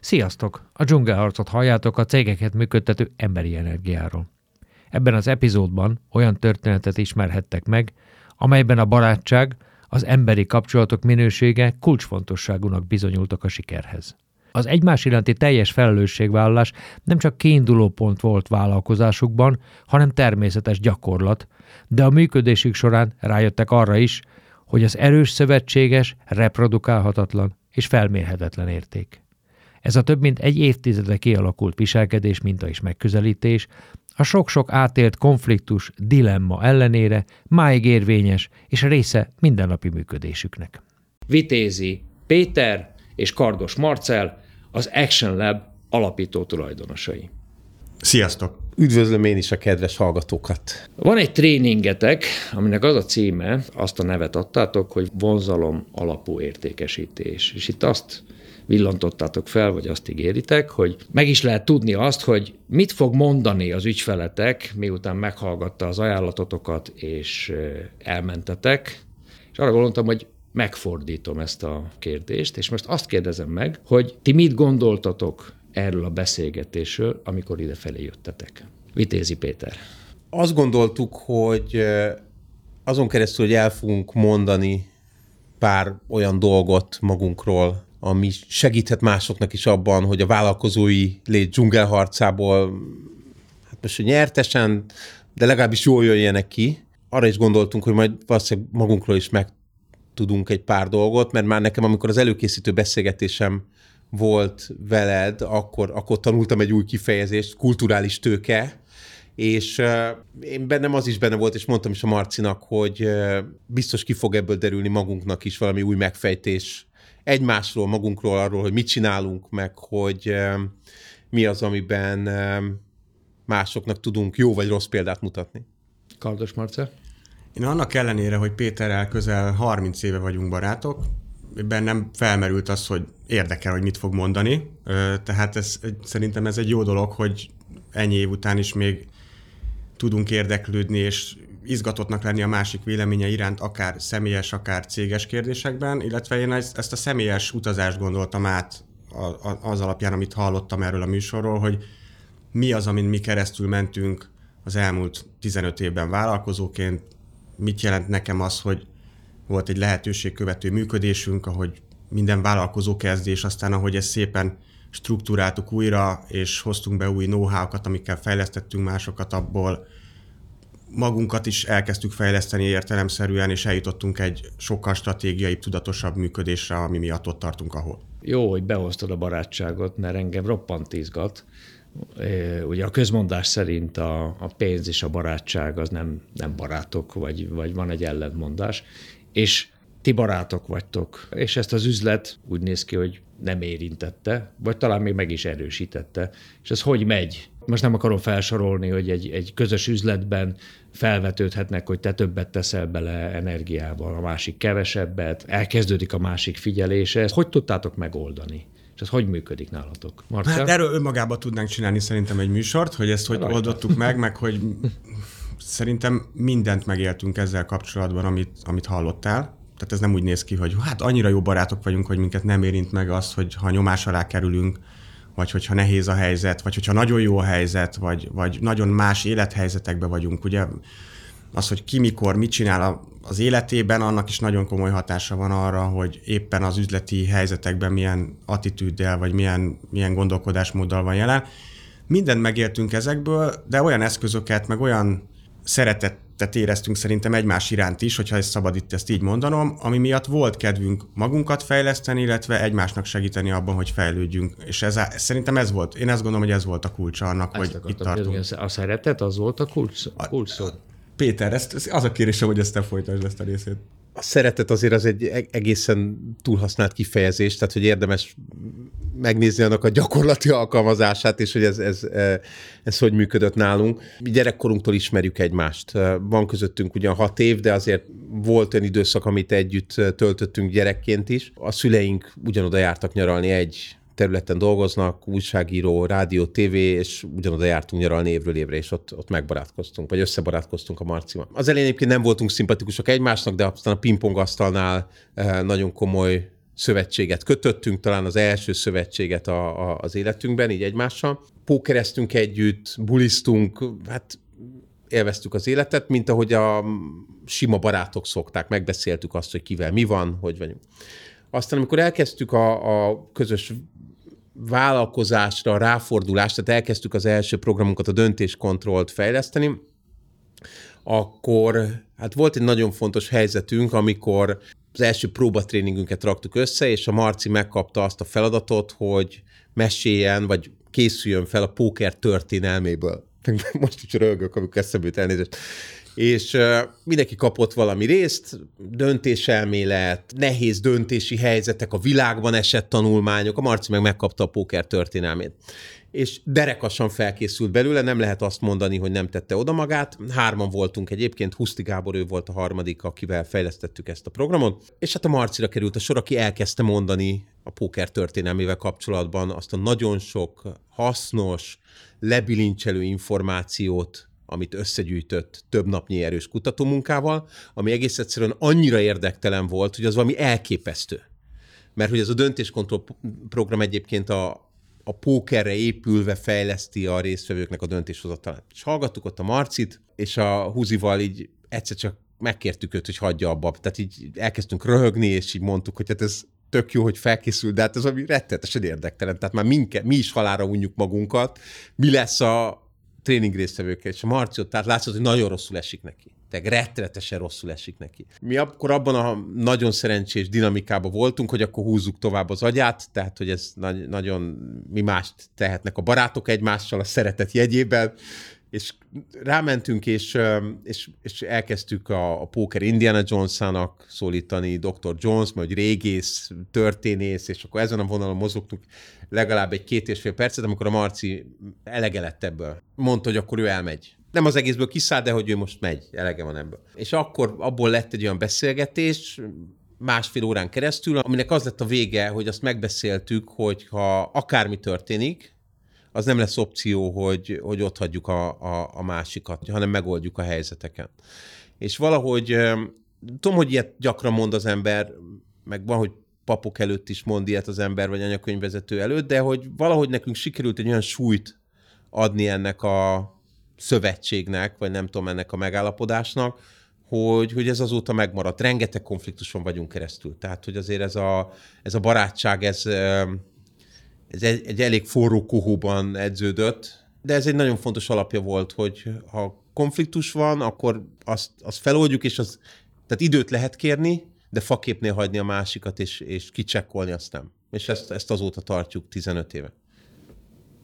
Sziasztok! A dzsungelharcot halljátok a cégeket működtető emberi energiáról. Ebben az epizódban olyan történetet ismerhettek meg, amelyben a barátság, az emberi kapcsolatok minősége kulcsfontosságúnak bizonyultak a sikerhez. Az egymás iránti teljes felelősségvállalás nem csak kiinduló pont volt vállalkozásukban, hanem természetes gyakorlat, de a működésük során rájöttek arra is, hogy az erős szövetséges, reprodukálhatatlan és felmérhetetlen érték. Ez a több mint egy évtizede kialakult viselkedés minta és megközelítés, a sok-sok átélt konfliktus, dilemma ellenére máig érvényes és része mindennapi működésüknek. Vitézi Péter és Kardos Marcel az Action Lab alapító tulajdonosai. Sziasztok! Üdvözlöm én is a kedves hallgatókat! Van egy tréningetek, aminek az a címe, azt a nevet adtátok, hogy vonzalom alapú értékesítés. És itt azt villantottátok fel, vagy azt ígéritek, hogy meg is lehet tudni azt, hogy mit fog mondani az ügyfeletek, miután meghallgatta az ajánlatotokat, és elmentetek. És arra gondoltam, hogy megfordítom ezt a kérdést, és most azt kérdezem meg, hogy ti mit gondoltatok erről a beszélgetésről, amikor ide felé jöttetek? Vitézi Péter. Azt gondoltuk, hogy azon keresztül, hogy el fogunk mondani pár olyan dolgot magunkról, ami segíthet másoknak is abban, hogy a vállalkozói lét dzsungelharcából, hát most, hogy nyertesen, de legalábbis jól jöjjenek ki. Arra is gondoltunk, hogy majd valószínűleg magunkról is meg tudunk egy pár dolgot, mert már nekem, amikor az előkészítő beszélgetésem volt veled, akkor, akkor tanultam egy új kifejezést, kulturális tőke, és uh, én bennem az is benne volt, és mondtam is a Marcinak, hogy uh, biztos ki fog ebből derülni magunknak is valami új megfejtés egymásról, magunkról, arról, hogy mit csinálunk, meg hogy uh, mi az, amiben uh, másoknak tudunk jó vagy rossz példát mutatni. Kardos Marcel? Én annak ellenére, hogy Péterrel közel 30 éve vagyunk barátok, bennem felmerült az, hogy érdekel, hogy mit fog mondani. Tehát ez, szerintem ez egy jó dolog, hogy ennyi év után is még tudunk érdeklődni, és izgatottnak lenni a másik véleménye iránt, akár személyes, akár céges kérdésekben, illetve én ezt a személyes utazást gondoltam át az alapján, amit hallottam erről a műsorról, hogy mi az, amin mi keresztül mentünk az elmúlt 15 évben vállalkozóként, mit jelent nekem az, hogy volt egy lehetőségkövető működésünk, ahogy minden vállalkozó kezdés, aztán ahogy ezt szépen struktúráltuk újra, és hoztunk be új know-how-kat, amikkel fejlesztettünk másokat abból, magunkat is elkezdtük fejleszteni értelemszerűen, és eljutottunk egy sokkal stratégiai, tudatosabb működésre, ami miatt ott tartunk, ahol. Jó, hogy behoztad a barátságot, mert engem roppant izgat. Ugye a közmondás szerint a, a pénz és a barátság az nem, nem barátok, vagy, vagy van egy ellentmondás és ti barátok vagytok, és ezt az üzlet úgy néz ki, hogy nem érintette, vagy talán még meg is erősítette. És ez hogy megy? Most nem akarom felsorolni, hogy egy, egy közös üzletben felvetődhetnek, hogy te többet teszel bele energiával, a másik kevesebbet, elkezdődik a másik figyelése. Ezt hogy tudtátok megoldani? És ez hogy működik nálatok? Marcel? Hát erről önmagában tudnánk csinálni szerintem egy műsort, hogy ezt hogy Rajta. oldottuk meg, meg hogy szerintem mindent megéltünk ezzel kapcsolatban, amit, amit hallottál. Tehát ez nem úgy néz ki, hogy hát annyira jó barátok vagyunk, hogy minket nem érint meg az, hogy ha nyomás alá kerülünk, vagy hogyha nehéz a helyzet, vagy hogyha nagyon jó a helyzet, vagy, vagy nagyon más élethelyzetekben vagyunk. Ugye az, hogy ki mikor mit csinál az életében, annak is nagyon komoly hatása van arra, hogy éppen az üzleti helyzetekben milyen attitűddel, vagy milyen, milyen gondolkodásmóddal van jelen. Mindent megértünk ezekből, de olyan eszközöket, meg olyan szeretettet éreztünk szerintem egymás iránt is, hogyha ezt szabad itt ezt így mondanom, ami miatt volt kedvünk magunkat fejleszteni, illetve egymásnak segíteni abban, hogy fejlődjünk. És ez, szerintem ez volt, én azt gondolom, hogy ez volt a kulcsa annak, ezt hogy itt tartunk. A szeretet az volt a kulcs, kulcs szó. Péter, ezt, az a kérésem, hogy ezt te folytasd ezt a részét a szeretet azért az egy e- egészen túlhasznált kifejezés, tehát hogy érdemes megnézni annak a gyakorlati alkalmazását, és hogy ez, ez, e, ez hogy működött nálunk. Mi gyerekkorunktól ismerjük egymást. Van közöttünk ugyan hat év, de azért volt olyan időszak, amit együtt töltöttünk gyerekként is. A szüleink ugyanoda jártak nyaralni egy területen dolgoznak, újságíró, rádió, tévé, és ugyanoda jártunk nyaralni évről évre, és ott, ott megbarátkoztunk, vagy összebarátkoztunk a Marcival. Az elején egyébként nem voltunk szimpatikusak egymásnak, de aztán a pingpong asztalnál eh, nagyon komoly szövetséget kötöttünk, talán az első szövetséget a, a, az életünkben, így egymással. Pókereztünk együtt, bulisztunk, hát élveztük az életet, mint ahogy a sima barátok szokták, megbeszéltük azt, hogy kivel mi van, hogy vagyunk. Aztán, amikor elkezdtük a, a közös vállalkozásra, ráfordulást, tehát elkezdtük az első programunkat, a döntéskontrollt fejleszteni, akkor hát volt egy nagyon fontos helyzetünk, amikor az első próbatréningünket raktuk össze, és a Marci megkapta azt a feladatot, hogy meséljen, vagy készüljön fel a póker történelméből. Most is rögök, amikor eszembe jut elnézést. És mindenki kapott valami részt, döntéselmélet, nehéz döntési helyzetek, a világban esett tanulmányok, a Marci meg megkapta a póker történelmét és derekasan felkészült belőle, nem lehet azt mondani, hogy nem tette oda magát. Hárman voltunk egyébként, Huszti Gábor, ő volt a harmadik, akivel fejlesztettük ezt a programot, és hát a Marcira került a sor, aki elkezdte mondani a póker történelmével kapcsolatban azt a nagyon sok hasznos, lebilincselő információt, amit összegyűjtött több napnyi erős kutatómunkával, ami egész egyszerűen annyira érdektelen volt, hogy az valami elképesztő. Mert hogy ez a döntéskontroll program egyébként a, a pókerre épülve fejleszti a résztvevőknek a döntéshozatalát. És hallgattuk ott a Marcit, és a Húzival így egyszer csak megkértük őt, hogy hagyja abba. Tehát így elkezdtünk röhögni, és így mondtuk, hogy hát ez tök jó, hogy felkészül, de hát ez ami rettetesen érdektelen. Tehát már minke, mi is halára unjuk magunkat. Mi lesz a tréning résztvevőkkel? És a Marci ott, tehát látszott, hogy nagyon rosszul esik neki tehát rettenetesen rosszul esik neki. Mi akkor abban a nagyon szerencsés dinamikában voltunk, hogy akkor húzzuk tovább az agyát, tehát hogy ez nagy, nagyon mi mást tehetnek a barátok egymással a szeretet jegyében, és rámentünk, és, és, és elkezdtük a, a Poker Indiana Jones-ának szólítani Dr. Jones, majd régész, történész, és akkor ezen a vonalon mozogtunk legalább egy két és fél percet, amikor a Marci elege lett ebből. Mondta, hogy akkor ő elmegy nem az egészből kiszáll, de hogy ő most megy, elege van ebből. És akkor abból lett egy olyan beszélgetés, másfél órán keresztül, aminek az lett a vége, hogy azt megbeszéltük, hogy ha akármi történik, az nem lesz opció, hogy, hogy ott hagyjuk a, a, a másikat, hanem megoldjuk a helyzeteken. És valahogy, tudom, hogy ilyet gyakran mond az ember, meg van, hogy papok előtt is mond ilyet az ember, vagy anyakönyvvezető előtt, de hogy valahogy nekünk sikerült egy olyan súlyt adni ennek a, szövetségnek, vagy nem tudom, ennek a megállapodásnak, hogy, hogy ez azóta megmaradt. Rengeteg konfliktuson vagyunk keresztül. Tehát, hogy azért ez a, ez a barátság, ez, ez egy, egy elég forró kohóban edződött, de ez egy nagyon fontos alapja volt, hogy ha konfliktus van, akkor azt, azt feloldjuk, és az, tehát időt lehet kérni, de faképnél hagyni a másikat, és, és kicsekkolni azt nem. És ezt, ezt azóta tartjuk 15 éve.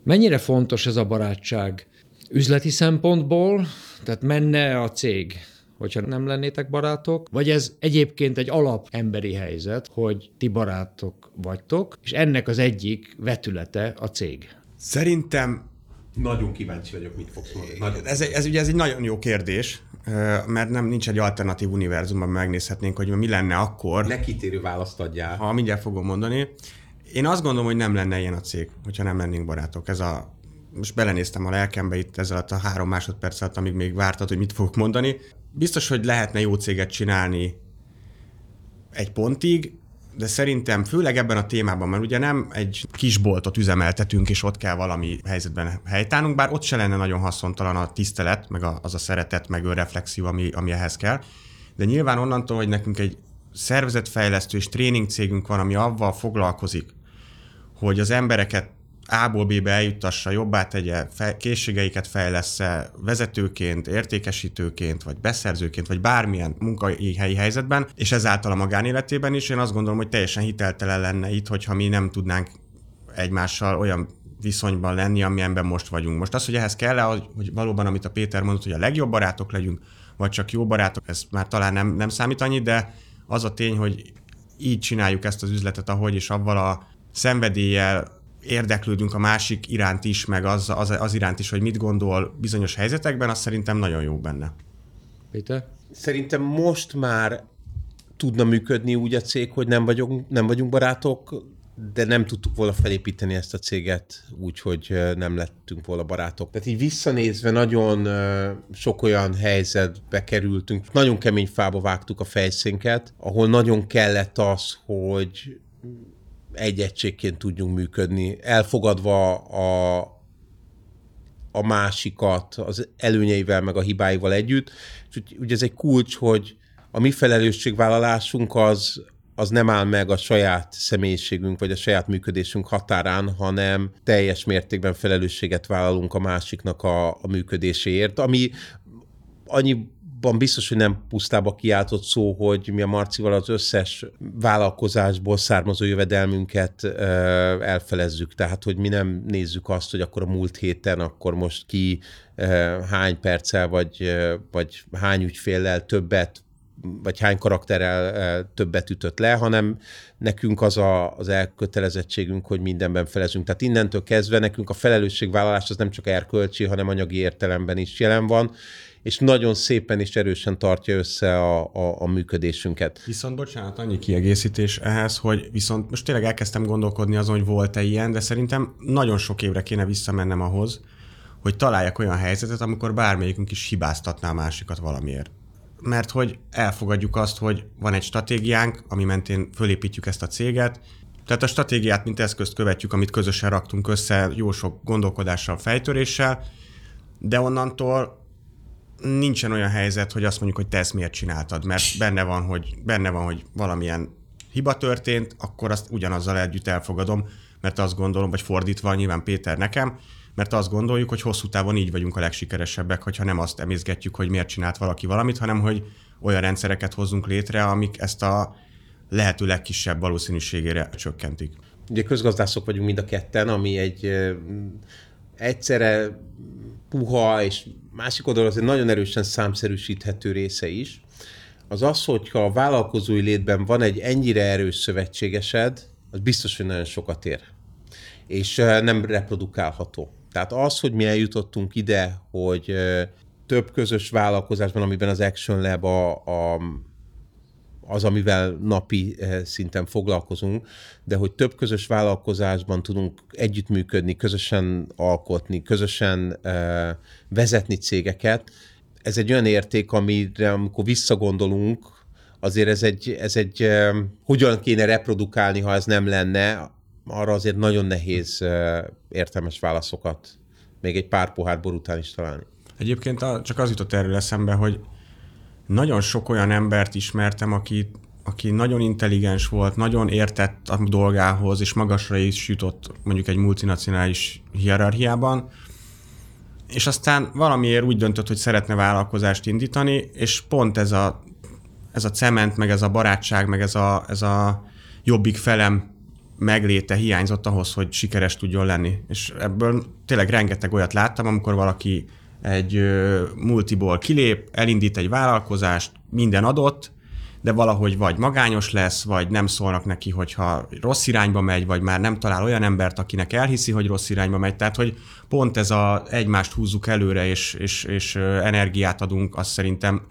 Mennyire fontos ez a barátság üzleti szempontból, tehát menne a cég, hogyha nem lennétek barátok, vagy ez egyébként egy alap emberi helyzet, hogy ti barátok vagytok, és ennek az egyik vetülete a cég. Szerintem nagyon kíváncsi vagyok, mit fogsz mondani. Nagyon. Ez, ez, ugye ez egy nagyon jó kérdés, mert nem nincs egy alternatív univerzumban megnézhetnénk, hogy mi lenne akkor. Ne kitérő választ adjál. Ha mindjárt fogom mondani. Én azt gondolom, hogy nem lenne ilyen a cég, hogyha nem lennénk barátok. Ez a most belenéztem a lelkembe itt ezzel a három másodperc alatt, amíg még vártad, hogy mit fogok mondani. Biztos, hogy lehetne jó céget csinálni egy pontig, de szerintem főleg ebben a témában, mert ugye nem egy kisboltot üzemeltetünk, és ott kell valami helyzetben helytálnunk, bár ott se lenne nagyon haszontalan a tisztelet, meg a, az a szeretet, meg a reflexió, ami, ami ehhez kell. De nyilván onnantól, hogy nekünk egy szervezetfejlesztő és tréning cégünk van, ami avval foglalkozik, hogy az embereket a-ból B-be eljuttassa, jobbá tegye, fe, készségeiket fejlesz-e vezetőként, értékesítőként, vagy beszerzőként, vagy bármilyen munkai helyi helyzetben, és ezáltal a magánéletében is, én azt gondolom, hogy teljesen hiteltelen lenne itt, hogyha mi nem tudnánk egymással olyan viszonyban lenni, amilyenben most vagyunk. Most az, hogy ehhez kell hogy valóban, amit a Péter mondott, hogy a legjobb barátok legyünk, vagy csak jó barátok, ez már talán nem, nem számít annyit, de az a tény, hogy így csináljuk ezt az üzletet, ahogy, és avval a szenvedéllyel, érdeklődünk a másik iránt is, meg az, az, az iránt is, hogy mit gondol bizonyos helyzetekben, az szerintem nagyon jó benne. Péter? Szerintem most már tudna működni úgy a cég, hogy nem vagyunk, nem vagyunk barátok, de nem tudtuk volna felépíteni ezt a céget úgy, hogy nem lettünk volna barátok. Tehát így visszanézve nagyon sok olyan helyzetbe kerültünk, nagyon kemény fába vágtuk a fejszénket, ahol nagyon kellett az, hogy egy egységként tudjunk működni, elfogadva a, a másikat az előnyeivel, meg a hibáival együtt. És úgy, ugye ez egy kulcs, hogy a mi felelősségvállalásunk az, az nem áll meg a saját személyiségünk, vagy a saját működésünk határán, hanem teljes mértékben felelősséget vállalunk a másiknak a, a működéséért, ami annyi abban biztos, hogy nem pusztába kiáltott szó, hogy mi a Marcival az összes vállalkozásból származó jövedelmünket elfelezzük. Tehát, hogy mi nem nézzük azt, hogy akkor a múlt héten, akkor most ki hány perccel, vagy, vagy hány ügyféllel többet vagy hány karakterrel többet ütött le, hanem nekünk az a, az elkötelezettségünk, hogy mindenben felezünk. Tehát innentől kezdve nekünk a felelősségvállalás az nem csak erkölcsi, hanem anyagi értelemben is jelen van, és nagyon szépen és erősen tartja össze a, a, a működésünket. Viszont bocsánat, annyi kiegészítés ehhez, hogy viszont most tényleg elkezdtem gondolkodni azon, hogy volt-e ilyen, de szerintem nagyon sok évre kéne visszamennem ahhoz, hogy találjak olyan helyzetet, amikor bármelyikünk is hibáztatná a másikat valamiért. Mert hogy elfogadjuk azt, hogy van egy stratégiánk, ami mentén fölépítjük ezt a céget, tehát a stratégiát, mint eszközt követjük, amit közösen raktunk össze jó sok gondolkodással, fejtöréssel, de onnantól nincsen olyan helyzet, hogy azt mondjuk, hogy te ezt miért csináltad, mert benne van, hogy, benne van, hogy valamilyen hiba történt, akkor azt ugyanazzal együtt elfogadom, mert azt gondolom, vagy fordítva nyilván Péter nekem, mert azt gondoljuk, hogy hosszú távon így vagyunk a legsikeresebbek, hogyha nem azt emészgetjük, hogy miért csinált valaki valamit, hanem hogy olyan rendszereket hozzunk létre, amik ezt a lehető legkisebb valószínűségére csökkentik. Ugye közgazdászok vagyunk mind a ketten, ami egy egyszerre puha és másik oldalon az egy nagyon erősen számszerűsíthető része is, az az, hogyha a vállalkozói létben van egy ennyire erős szövetségesed, az biztos, hogy nagyon sokat ér. És nem reprodukálható. Tehát az, hogy mi eljutottunk ide, hogy több közös vállalkozásban, amiben az Action Lab a, a az, amivel napi eh, szinten foglalkozunk, de hogy több közös vállalkozásban tudunk együttműködni, közösen alkotni, közösen uh, vezetni cégeket, ez egy olyan érték, amire amikor visszagondolunk, azért ez egy, ez egy uh, hogyan kéne reprodukálni, ha ez nem lenne, arra azért nagyon nehéz értelmes válaszokat még egy pár pohár bor után is találni. Egyébként csak az jutott erről eszembe, hogy nagyon sok olyan embert ismertem, aki, aki nagyon intelligens volt, nagyon értett a dolgához, és magasra is jutott mondjuk egy multinacionális hierarchiában, és aztán valamiért úgy döntött, hogy szeretne vállalkozást indítani, és pont ez a, ez a cement, meg ez a barátság, meg ez a, ez a jobbik felem megléte hiányzott ahhoz, hogy sikeres tudjon lenni. És ebből tényleg rengeteg olyat láttam, amikor valaki egy multiból kilép, elindít egy vállalkozást, minden adott, de valahogy vagy magányos lesz, vagy nem szólnak neki, hogyha rossz irányba megy, vagy már nem talál olyan embert, akinek elhiszi, hogy rossz irányba megy. Tehát, hogy pont ez a egymást húzzuk előre, és, és, és energiát adunk, az szerintem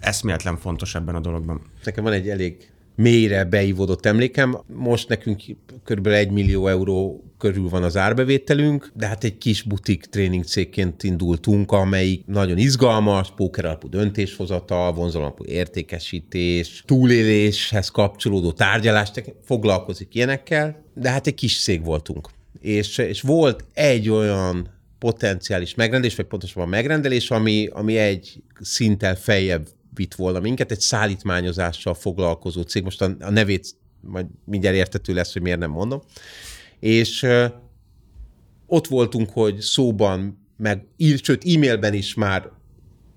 eszméletlen fontos ebben a dologban. Nekem van egy elég mélyre beívódott emlékem. Most nekünk kb. 1 millió euró körül van az árbevételünk, de hát egy kis butik tréning cégként indultunk, amelyik nagyon izgalmas, póker alapú döntéshozatal, vonzalapú értékesítés, túléléshez kapcsolódó tárgyalást foglalkozik ilyenekkel, de hát egy kis cég voltunk. És, és volt egy olyan potenciális megrendelés, vagy pontosabban megrendelés, ami, ami egy szinttel feljebb vitt volna minket, egy szállítmányozással foglalkozó cég, most a, a nevét majd mindjárt értető lesz, hogy miért nem mondom, és ott voltunk, hogy szóban, meg sőt e-mailben is már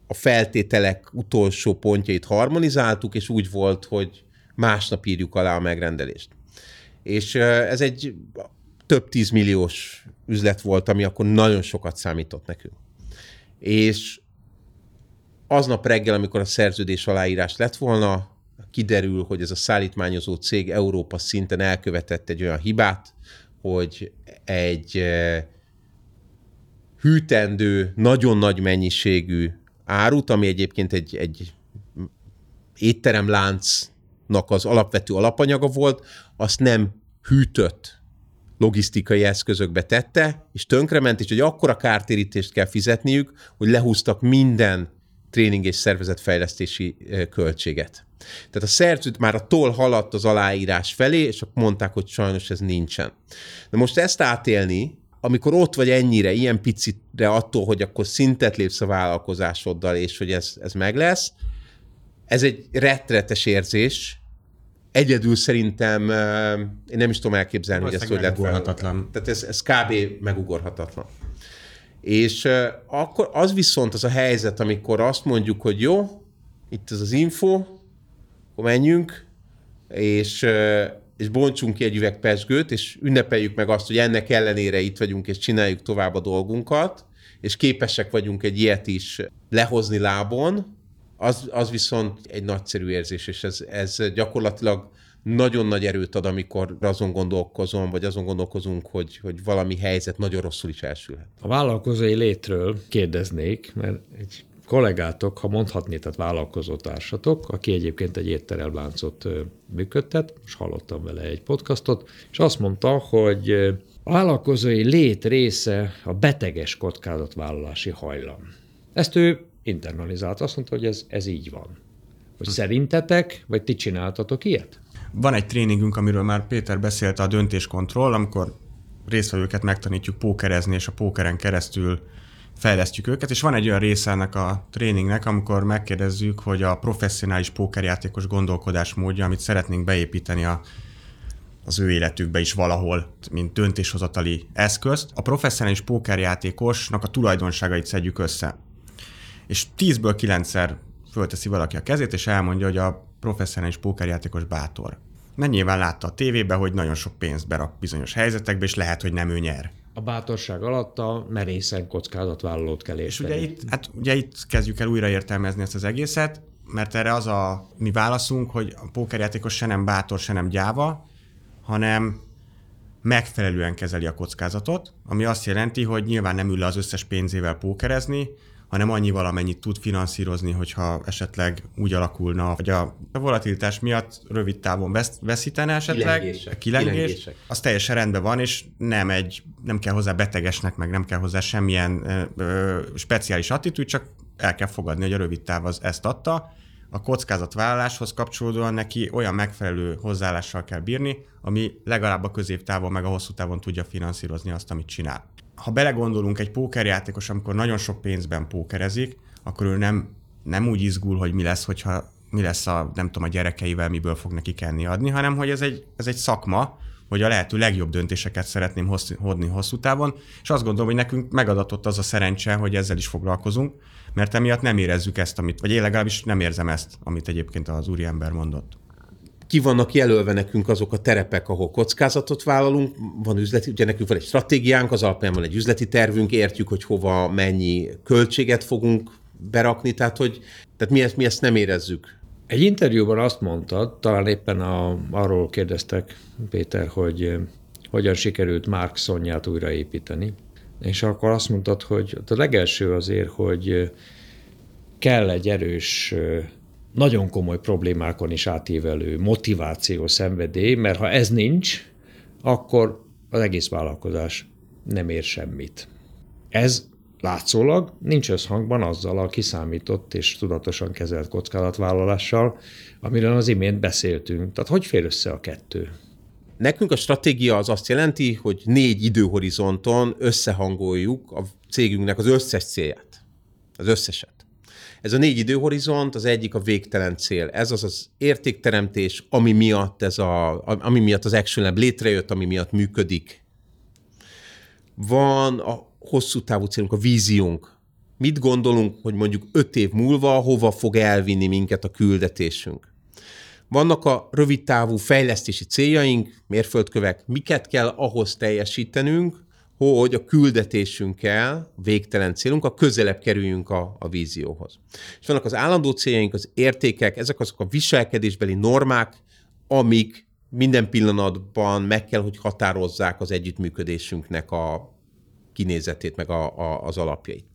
a feltételek utolsó pontjait harmonizáltuk, és úgy volt, hogy másnap írjuk alá a megrendelést. És ez egy több tízmilliós üzlet volt, ami akkor nagyon sokat számított nekünk. És aznap reggel, amikor a szerződés aláírás lett volna, kiderül, hogy ez a szállítmányozó cég Európa szinten elkövetett egy olyan hibát, hogy egy hűtendő, nagyon nagy mennyiségű árut, ami egyébként egy, egy étteremláncnak az alapvető alapanyaga volt, azt nem hűtött logisztikai eszközökbe tette, és tönkrement, és hogy akkora kártérítést kell fizetniük, hogy lehúztak minden tréning és szervezetfejlesztési költséget. Tehát a szerzőt már a toll haladt az aláírás felé, és akkor mondták, hogy sajnos ez nincsen. De most ezt átélni, amikor ott vagy ennyire, ilyen picitre attól, hogy akkor szintet lépsz a vállalkozásoddal, és hogy ez, ez meg lesz, ez egy rettenetes érzés. Egyedül szerintem, én nem is tudom elképzelni, hogy ezt hogy lehet Tehát ez, ez kb. megugorhatatlan. És akkor az viszont az a helyzet, amikor azt mondjuk, hogy jó, itt ez az info, menjünk, és, és bontsunk ki egy üveg pesgőt, és ünnepeljük meg azt, hogy ennek ellenére itt vagyunk, és csináljuk tovább a dolgunkat, és képesek vagyunk egy ilyet is lehozni lábon, az, az viszont egy nagyszerű érzés, és ez, ez gyakorlatilag nagyon nagy erőt ad, amikor azon gondolkozom, vagy azon gondolkozunk, hogy, hogy valami helyzet nagyon rosszul is elsülhet. A vállalkozói létről kérdeznék, mert egy kollégátok, ha mondhatni, tehát vállalkozó aki egyébként egy étterelláncot működtet, és hallottam vele egy podcastot, és azt mondta, hogy a vállalkozói lét része a beteges kockázatvállalási hajlam. Ezt ő internalizált, azt mondta, hogy ez, ez így van. Hogy szerintetek, vagy ti csináltatok ilyet? Van egy tréningünk, amiről már Péter beszélt, a döntéskontroll, amikor résztvevőket megtanítjuk pókerezni, és a pókeren keresztül fejlesztjük őket, és van egy olyan része ennek a tréningnek, amikor megkérdezzük, hogy a professzionális pókerjátékos gondolkodásmódja, amit szeretnénk beépíteni a, az ő életükbe is valahol, mint döntéshozatali eszközt, a professzionális pókerjátékosnak a tulajdonságait szedjük össze. És 10-ből 9-szer fölteszi valaki a kezét, és elmondja, hogy a professzionális pókerjátékos bátor. Mert nyilván látta a tévébe, hogy nagyon sok pénzt berak bizonyos helyzetekbe, és lehet, hogy nem ő nyer. A bátorság alatt a merészen kockázatvállalót kell érteni. És ugye itt, hát ugye itt kezdjük el újra értelmezni ezt az egészet, mert erre az a mi válaszunk, hogy a pókerjátékos se nem bátor, se nem gyáva, hanem megfelelően kezeli a kockázatot, ami azt jelenti, hogy nyilván nem ül le az összes pénzével pókerezni, hanem annyival, amennyit tud finanszírozni, hogyha esetleg úgy alakulna, hogy a volatilitás miatt rövid távon vesz, veszítene esetleg, kilengések, kilengés, kilengések. az teljesen rendben van, és nem egy, nem kell hozzá betegesnek, meg nem kell hozzá semmilyen ö, ö, speciális attitűd, csak el kell fogadni, hogy a rövid táv az ezt adta, a kockázatvállaláshoz kapcsolódóan neki olyan megfelelő hozzáállással kell bírni, ami legalább a középtávon, meg a hosszú távon tudja finanszírozni azt, amit csinál ha belegondolunk egy pókerjátékos, amikor nagyon sok pénzben pókerezik, akkor ő nem, nem úgy izgul, hogy mi lesz, hogyha mi lesz a, nem tudom, a gyerekeivel, miből fog neki kenni adni, hanem hogy ez egy, ez egy szakma, hogy a lehető legjobb döntéseket szeretném hosszú, hodni hosszú távon, és azt gondolom, hogy nekünk megadatott az a szerencse, hogy ezzel is foglalkozunk, mert emiatt nem érezzük ezt, amit, vagy én legalábbis nem érzem ezt, amit egyébként az úriember mondott ki vannak jelölve nekünk azok a terepek, ahol kockázatot vállalunk, van üzleti, ugye nekünk van egy stratégiánk, az alapján van egy üzleti tervünk, értjük, hogy hova mennyi költséget fogunk berakni, tehát hogy tehát mi ezt, mi ezt nem érezzük. Egy interjúban azt mondtad, talán éppen a, arról kérdeztek, Péter, hogy eh, hogyan sikerült Mark Szonyát újraépíteni, és akkor azt mondtad, hogy a legelső azért, hogy eh, kell egy erős eh, nagyon komoly problémákon is átívelő motiváció, szenvedély, mert ha ez nincs, akkor az egész vállalkozás nem ér semmit. Ez látszólag nincs összhangban azzal a kiszámított és tudatosan kezelt kockázatvállalással, amiről az imént beszéltünk. Tehát hogy fér össze a kettő? Nekünk a stratégia az azt jelenti, hogy négy időhorizonton összehangoljuk a cégünknek az összes célját. Az összeset. Ez a négy időhorizont, az egyik a végtelen cél. Ez az az értékteremtés, ami miatt, ez a, ami miatt az Action Lab létrejött, ami miatt működik. Van a hosszú távú célunk, a víziónk. Mit gondolunk, hogy mondjuk öt év múlva hova fog elvinni minket a küldetésünk? Vannak a rövid távú fejlesztési céljaink, mérföldkövek, miket kell ahhoz teljesítenünk, hogy a küldetésünkkel, a végtelen célunk, a közelebb kerüljünk a, a vízióhoz. És vannak az állandó céljaink, az értékek, ezek azok a viselkedésbeli normák, amik minden pillanatban meg kell, hogy határozzák az együttműködésünknek a kinézetét, meg a, a, az alapjait.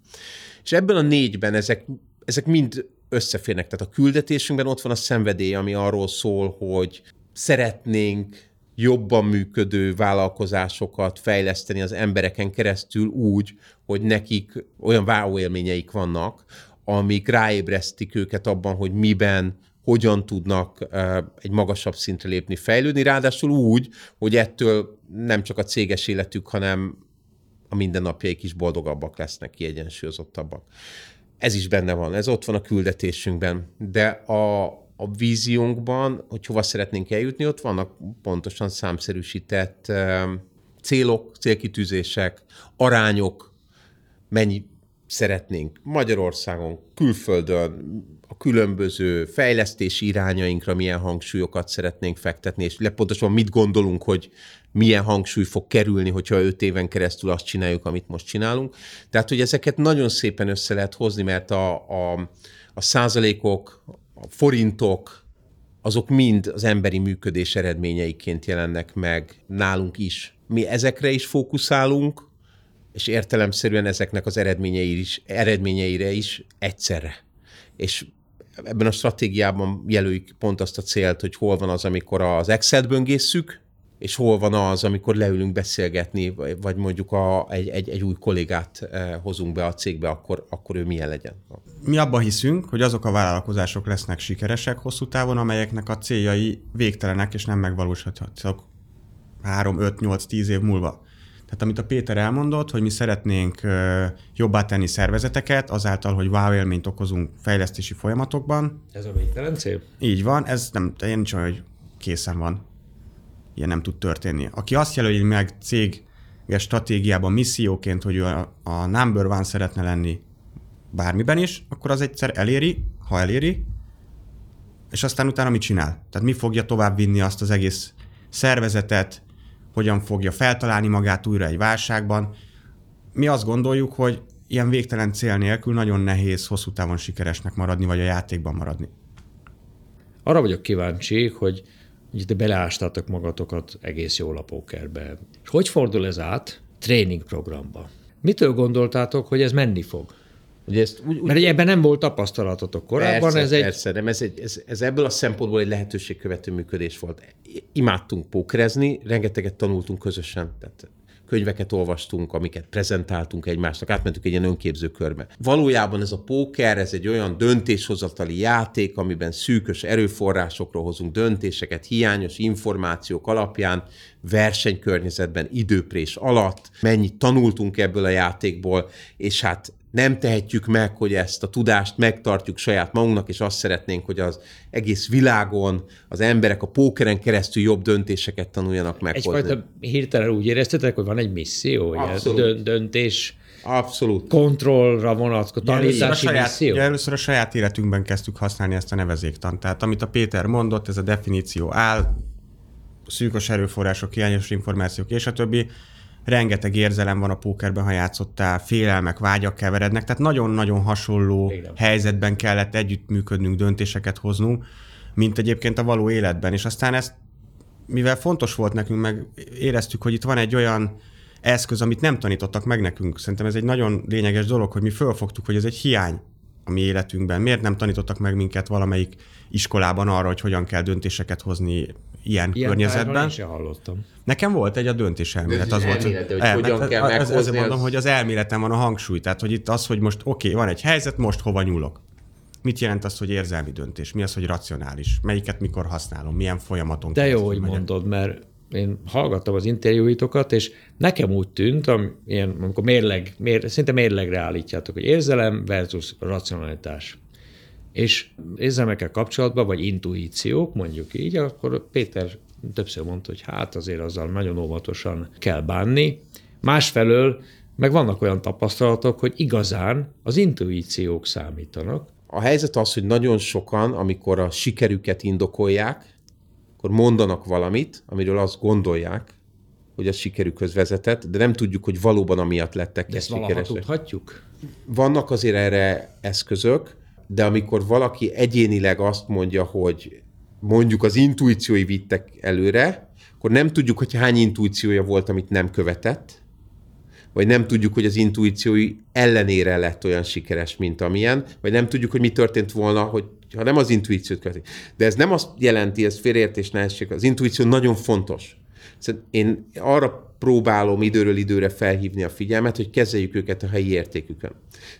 És ebben a négyben ezek, ezek mind összeférnek. Tehát a küldetésünkben ott van a szenvedély, ami arról szól, hogy szeretnénk jobban működő vállalkozásokat fejleszteni az embereken keresztül úgy, hogy nekik olyan wow vannak, amik ráébresztik őket abban, hogy miben hogyan tudnak egy magasabb szintre lépni, fejlődni, ráadásul úgy, hogy ettől nem csak a céges életük, hanem a mindennapjaik is boldogabbak lesznek, kiegyensúlyozottabbak. Ez is benne van, ez ott van a küldetésünkben, de a, a víziónkban, hogy hova szeretnénk eljutni, ott vannak pontosan számszerűsített célok, célkitűzések, arányok, mennyi szeretnénk Magyarországon, külföldön, a különböző fejlesztési irányainkra milyen hangsúlyokat szeretnénk fektetni, és pontosan mit gondolunk, hogy milyen hangsúly fog kerülni, hogyha öt éven keresztül azt csináljuk, amit most csinálunk. Tehát, hogy ezeket nagyon szépen össze lehet hozni, mert a, a, a százalékok, a forintok, azok mind az emberi működés eredményeiként jelennek meg nálunk is. Mi ezekre is fókuszálunk, és értelemszerűen ezeknek az eredményeire is, eredményeire is egyszerre. És ebben a stratégiában jelöljük pont azt a célt, hogy hol van az, amikor az Excel-t böngészük, és hol van az, amikor leülünk beszélgetni, vagy mondjuk a, egy, egy, egy új kollégát eh, hozunk be a cégbe, akkor, akkor ő milyen legyen. Mi abban hiszünk, hogy azok a vállalkozások lesznek sikeresek hosszú távon, amelyeknek a céljai végtelenek és nem megvalósíthatók 3, 5, 8, 10 év múlva. Tehát amit a Péter elmondott, hogy mi szeretnénk jobbá tenni szervezeteket, azáltal, hogy wow élményt okozunk fejlesztési folyamatokban. Ez a végtelen cél? Így van, ez nem, én nincs olyan, hogy készen van. Ilyen nem tud történni. Aki azt jelöli meg cég stratégiában, misszióként, hogy a, a number one szeretne lenni bármiben is, akkor az egyszer eléri, ha eléri, és aztán utána mit csinál? Tehát mi fogja tovább vinni azt az egész szervezetet, hogyan fogja feltalálni magát újra egy válságban. Mi azt gondoljuk, hogy ilyen végtelen cél nélkül nagyon nehéz hosszú távon sikeresnek maradni, vagy a játékban maradni. Arra vagyok kíváncsi, hogy hogy te beleástátok magatokat egész jól a pókerbe. És hogy fordul ez át tréning programba? Mitől gondoltátok, hogy ez menni fog? Ugye ezt úgy, úgy... Mert ebben nem volt tapasztalatotok korábban. Persze, ez egy... persze, nem, ez, egy, ez, ez ebből a szempontból egy lehetőségkövető működés volt. Imádtunk pókerezni, rengeteget tanultunk közösen. Tehát könyveket olvastunk, amiket prezentáltunk egymásnak, átmentünk egy ilyen önképző körbe. Valójában ez a póker, ez egy olyan döntéshozatali játék, amiben szűkös erőforrásokról hozunk döntéseket, hiányos információk alapján, versenykörnyezetben, időprés alatt, mennyit tanultunk ebből a játékból, és hát nem tehetjük meg, hogy ezt a tudást megtartjuk saját magunknak, és azt szeretnénk, hogy az egész világon az emberek a pókeren keresztül jobb döntéseket tanuljanak meg. Egyfajta hirtelen úgy éreztetek, hogy van egy misszió, hogy Abszolút. döntés Abszolút. kontrollra vonatkozó tanítási először a, saját, misszió? először a saját életünkben kezdtük használni ezt a nevezéktant. Tehát amit a Péter mondott, ez a definíció áll, szűkos erőforrások, hiányos információk és a többi rengeteg érzelem van a pókerben, ha játszottál, félelmek, vágyak keverednek, tehát nagyon-nagyon hasonló Igen. helyzetben kellett együttműködnünk, döntéseket hoznunk, mint egyébként a való életben. És aztán ezt, mivel fontos volt nekünk, meg éreztük, hogy itt van egy olyan eszköz, amit nem tanítottak meg nekünk. Szerintem ez egy nagyon lényeges dolog, hogy mi fölfogtuk, hogy ez egy hiány a mi életünkben. Miért nem tanítottak meg minket valamelyik iskolában arra, hogy hogyan kell döntéseket hozni ilyen, ilyen környezetben. Én hallottam. Nekem volt egy a döntés elmélet. Az volt, hogy el, hogyan kell ez, ezért mondom, hogy az elméletem van a hangsúly. Tehát, hogy itt az, hogy most oké, okay, van egy helyzet, most hova nyúlok. Mit jelent az, hogy érzelmi döntés? Mi az, hogy racionális? Melyiket mikor használom? Milyen folyamaton De jó, hogy megyek? mondod, mert én hallgattam az interjúitokat, és nekem úgy tűnt, ilyen, amikor mérleg, mér, szinte mérlegre állítjátok, hogy érzelem versus racionalitás és érzelmekkel kapcsolatban, vagy intuíciók, mondjuk így, akkor Péter többször mondta, hogy hát azért azzal nagyon óvatosan kell bánni. Másfelől meg vannak olyan tapasztalatok, hogy igazán az intuíciók számítanak. A helyzet az, hogy nagyon sokan, amikor a sikerüket indokolják, akkor mondanak valamit, amiről azt gondolják, hogy a sikerükhöz vezetett, de nem tudjuk, hogy valóban amiatt lettek de ezt sikeresek. tudhatjuk? Vannak azért erre eszközök, de amikor valaki egyénileg azt mondja, hogy mondjuk az intuíciói vittek előre, akkor nem tudjuk, hogy hány intuíciója volt, amit nem követett, vagy nem tudjuk, hogy az intuíciói ellenére lett olyan sikeres, mint amilyen, vagy nem tudjuk, hogy mi történt volna, hogy ha nem az intuíciót követik. De ez nem azt jelenti, ez félreértés nehézség, az intuíció nagyon fontos. Szóval én arra próbálom időről időre felhívni a figyelmet, hogy kezeljük őket a helyi értékükön.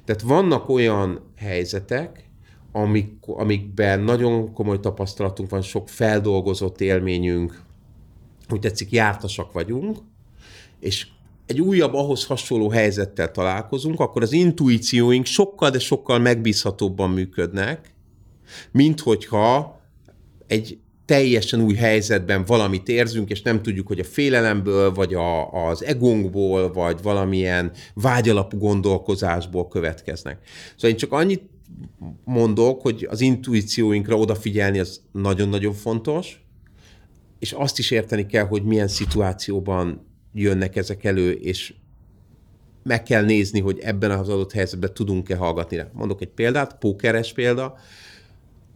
Tehát vannak olyan helyzetek, amik, amikben nagyon komoly tapasztalatunk van, sok feldolgozott élményünk, úgy tetszik, jártasak vagyunk, és egy újabb, ahhoz hasonló helyzettel találkozunk, akkor az intuícióink sokkal, de sokkal megbízhatóbban működnek, mint hogyha egy teljesen új helyzetben valamit érzünk, és nem tudjuk, hogy a félelemből, vagy a, az egónkból, vagy valamilyen vágyalapú gondolkozásból következnek. Szóval én csak annyit mondok, hogy az intuícióinkra odafigyelni az nagyon-nagyon fontos, és azt is érteni kell, hogy milyen szituációban jönnek ezek elő, és meg kell nézni, hogy ebben az adott helyzetben tudunk-e hallgatni. Mondok egy példát, pókeres példa.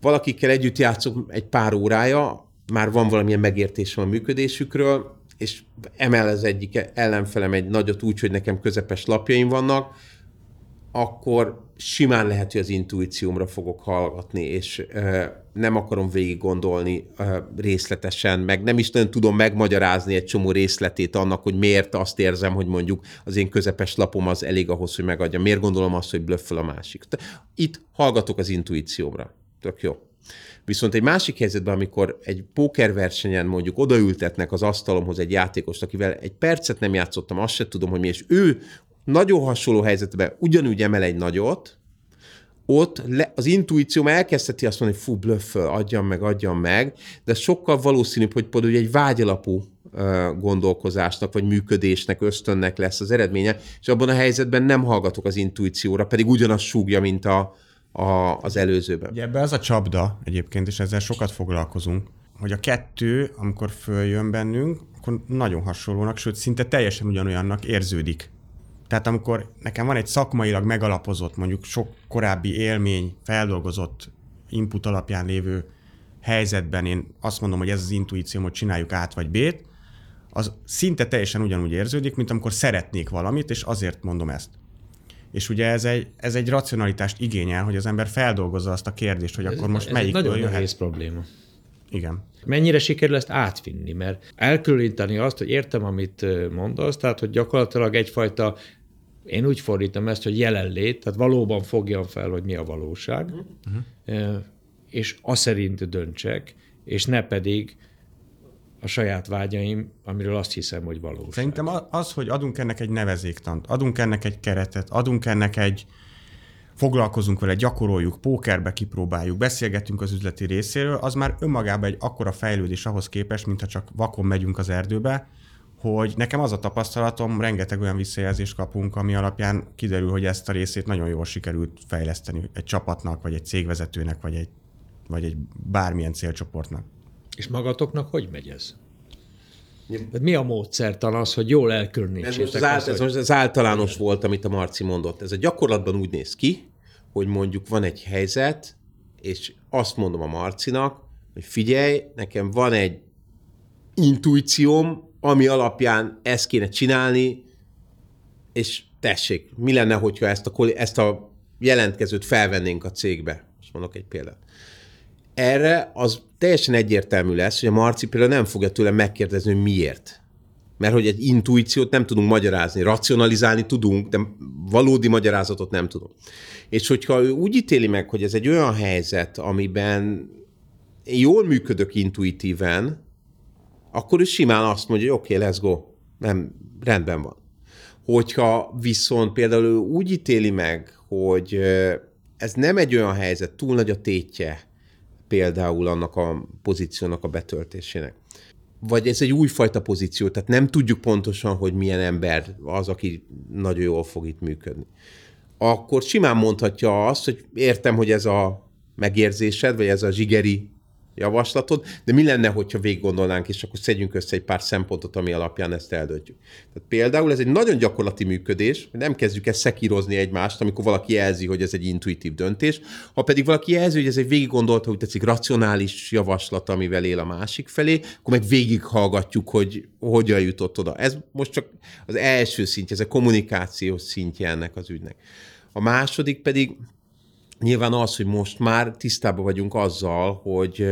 Valakikkel együtt játszok egy pár órája, már van valamilyen megértésem a működésükről, és emel az egyik ellenfelem egy nagyot úgy, hogy nekem közepes lapjaim vannak, akkor simán lehet, hogy az intuíciómra fogok hallgatni, és nem akarom végig gondolni részletesen, meg nem is nagyon tudom megmagyarázni egy csomó részletét annak, hogy miért azt érzem, hogy mondjuk az én közepes lapom az elég ahhoz, hogy megadja. Miért gondolom azt, hogy blöfföl a másik. Itt hallgatok az intuíciómra. Tök jó. Viszont egy másik helyzetben, amikor egy pókerversenyen mondjuk odaültetnek az asztalomhoz egy játékost, akivel egy percet nem játszottam, azt se tudom, hogy mi, és ő nagyon hasonló helyzetben ugyanúgy emel egy nagyot, ott le, az intuícióm elkezdheti azt mondani, hogy fú, blöfföl, adjam meg, adjam meg, de sokkal valószínűbb, hogy például egy vágyalapú gondolkozásnak, vagy működésnek, ösztönnek lesz az eredménye, és abban a helyzetben nem hallgatok az intuícióra, pedig ugyanaz súgja, mint a, a, az előzőben. Ugye ebbe az a csapda egyébként, és ezzel sokat foglalkozunk, hogy a kettő, amikor följön bennünk, akkor nagyon hasonlónak, sőt, szinte teljesen ugyanolyannak érződik. Tehát amikor nekem van egy szakmailag megalapozott, mondjuk sok korábbi élmény, feldolgozott input alapján lévő helyzetben én azt mondom, hogy ez az intuícióm, hogy csináljuk át vagy B-t, az szinte teljesen ugyanúgy érződik, mint amikor szeretnék valamit, és azért mondom ezt. És ugye ez egy, ez egy racionalitást igényel, hogy az ember feldolgozza azt a kérdést, hogy ez, akkor most melyik nagyon jöhet. nehéz probléma. Igen. Mennyire sikerül ezt átvinni, mert elkülöníteni azt, hogy értem, amit mondasz, tehát hogy gyakorlatilag egyfajta én úgy fordítom ezt, hogy jelenlét, tehát valóban fogjam fel, hogy mi a valóság, uh-huh. és azt szerint döntsek, és ne pedig a saját vágyaim, amiről azt hiszem, hogy valóság. Szerintem az, hogy adunk ennek egy nevezéktant, adunk ennek egy keretet, adunk ennek egy, foglalkozunk vele, gyakoroljuk, pókerbe kipróbáljuk, beszélgetünk az üzleti részéről, az már önmagában egy akkora fejlődés ahhoz képest, mintha csak vakon megyünk az erdőbe, hogy nekem az a tapasztalatom, rengeteg olyan visszajelzést kapunk, ami alapján kiderül, hogy ezt a részét nagyon jól sikerült fejleszteni egy csapatnak, vagy egy cégvezetőnek, vagy egy, vagy egy bármilyen célcsoportnak. És magatoknak hogy megy ez? Mi a módszertan az, hogy jól elkülönítsétek? Ez, most az, az, ez most az általános volt, amit a Marci mondott. Ez a gyakorlatban úgy néz ki, hogy mondjuk van egy helyzet, és azt mondom a Marcinak, hogy figyelj, nekem van egy intuícióm, ami alapján ezt kéne csinálni, és tessék, mi lenne, hogyha ezt a, ezt a jelentkezőt felvennénk a cégbe? Most mondok egy példát. Erre az teljesen egyértelmű lesz, hogy a Marci például nem fogja tőlem megkérdezni, hogy miért. Mert hogy egy intuíciót nem tudunk magyarázni, racionalizálni tudunk, de valódi magyarázatot nem tudunk. És hogyha ő úgy ítéli meg, hogy ez egy olyan helyzet, amiben jól működök intuitíven, akkor ő simán azt mondja, hogy oké, okay, let's go, nem, rendben van. Hogyha viszont például ő úgy ítéli meg, hogy ez nem egy olyan helyzet, túl nagy a tétje például annak a pozíciónak a betöltésének, vagy ez egy újfajta pozíció, tehát nem tudjuk pontosan, hogy milyen ember az, aki nagyon jól fog itt működni. Akkor simán mondhatja azt, hogy értem, hogy ez a megérzésed, vagy ez a zsigeri javaslatod, de mi lenne, hogyha végig gondolnánk, és akkor szedjünk össze egy pár szempontot, ami alapján ezt eldöntjük. Tehát például ez egy nagyon gyakorlati működés, nem kezdjük ezt szekírozni egymást, amikor valaki jelzi, hogy ez egy intuitív döntés, ha pedig valaki jelzi, hogy ez egy végig gondolta, hogy tetszik racionális javaslat, amivel él a másik felé, akkor meg végighallgatjuk, hogy hogyan jutott oda. Ez most csak az első szintje, ez a kommunikációs szintje ennek az ügynek. A második pedig nyilván az, hogy most már tisztában vagyunk azzal, hogy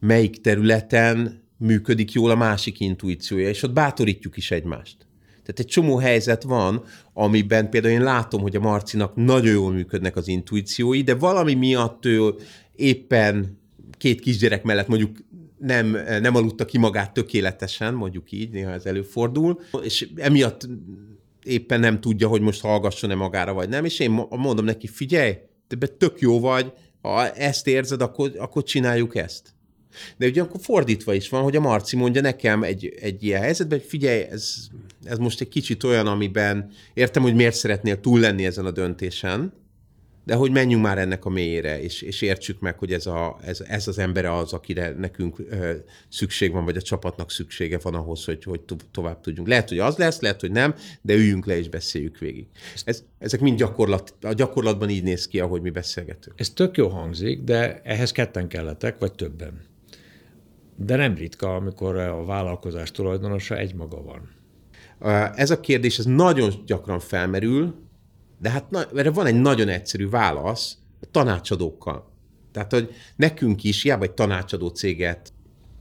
melyik területen működik jól a másik intuíciója, és ott bátorítjuk is egymást. Tehát egy csomó helyzet van, amiben például én látom, hogy a Marcinak nagyon jól működnek az intuíciói, de valami miatt ő éppen két kisgyerek mellett mondjuk nem, nem aludta ki magát tökéletesen, mondjuk így, néha ez előfordul, és emiatt éppen nem tudja, hogy most hallgasson-e magára, vagy nem, és én mondom neki, figyelj, te tök jó vagy, ha ezt érzed, akkor, akkor csináljuk ezt. De ugye akkor fordítva is van, hogy a Marci mondja nekem egy, egy ilyen helyzetben, hogy figyelj, ez, ez most egy kicsit olyan, amiben értem, hogy miért szeretnél túl lenni ezen a döntésen, de hogy menjünk már ennek a mélyére, és, és értsük meg, hogy ez, a, ez, ez az ember az, akire nekünk ö, szükség van, vagy a csapatnak szüksége van ahhoz, hogy, hogy to- tovább tudjunk. Lehet, hogy az lesz, lehet, hogy nem, de üljünk le és beszéljük végig. Ez, ezek mind gyakorlat, a gyakorlatban így néz ki, ahogy mi beszélgetünk. Ez tök jó hangzik, de ehhez ketten kelletek, vagy többen. De nem ritka, amikor a vállalkozás tulajdonosa egymaga van. Ez a kérdés ez nagyon gyakran felmerül, de hát na, erre van egy nagyon egyszerű válasz a tanácsadókkal. Tehát, hogy nekünk is, hiába egy tanácsadó céget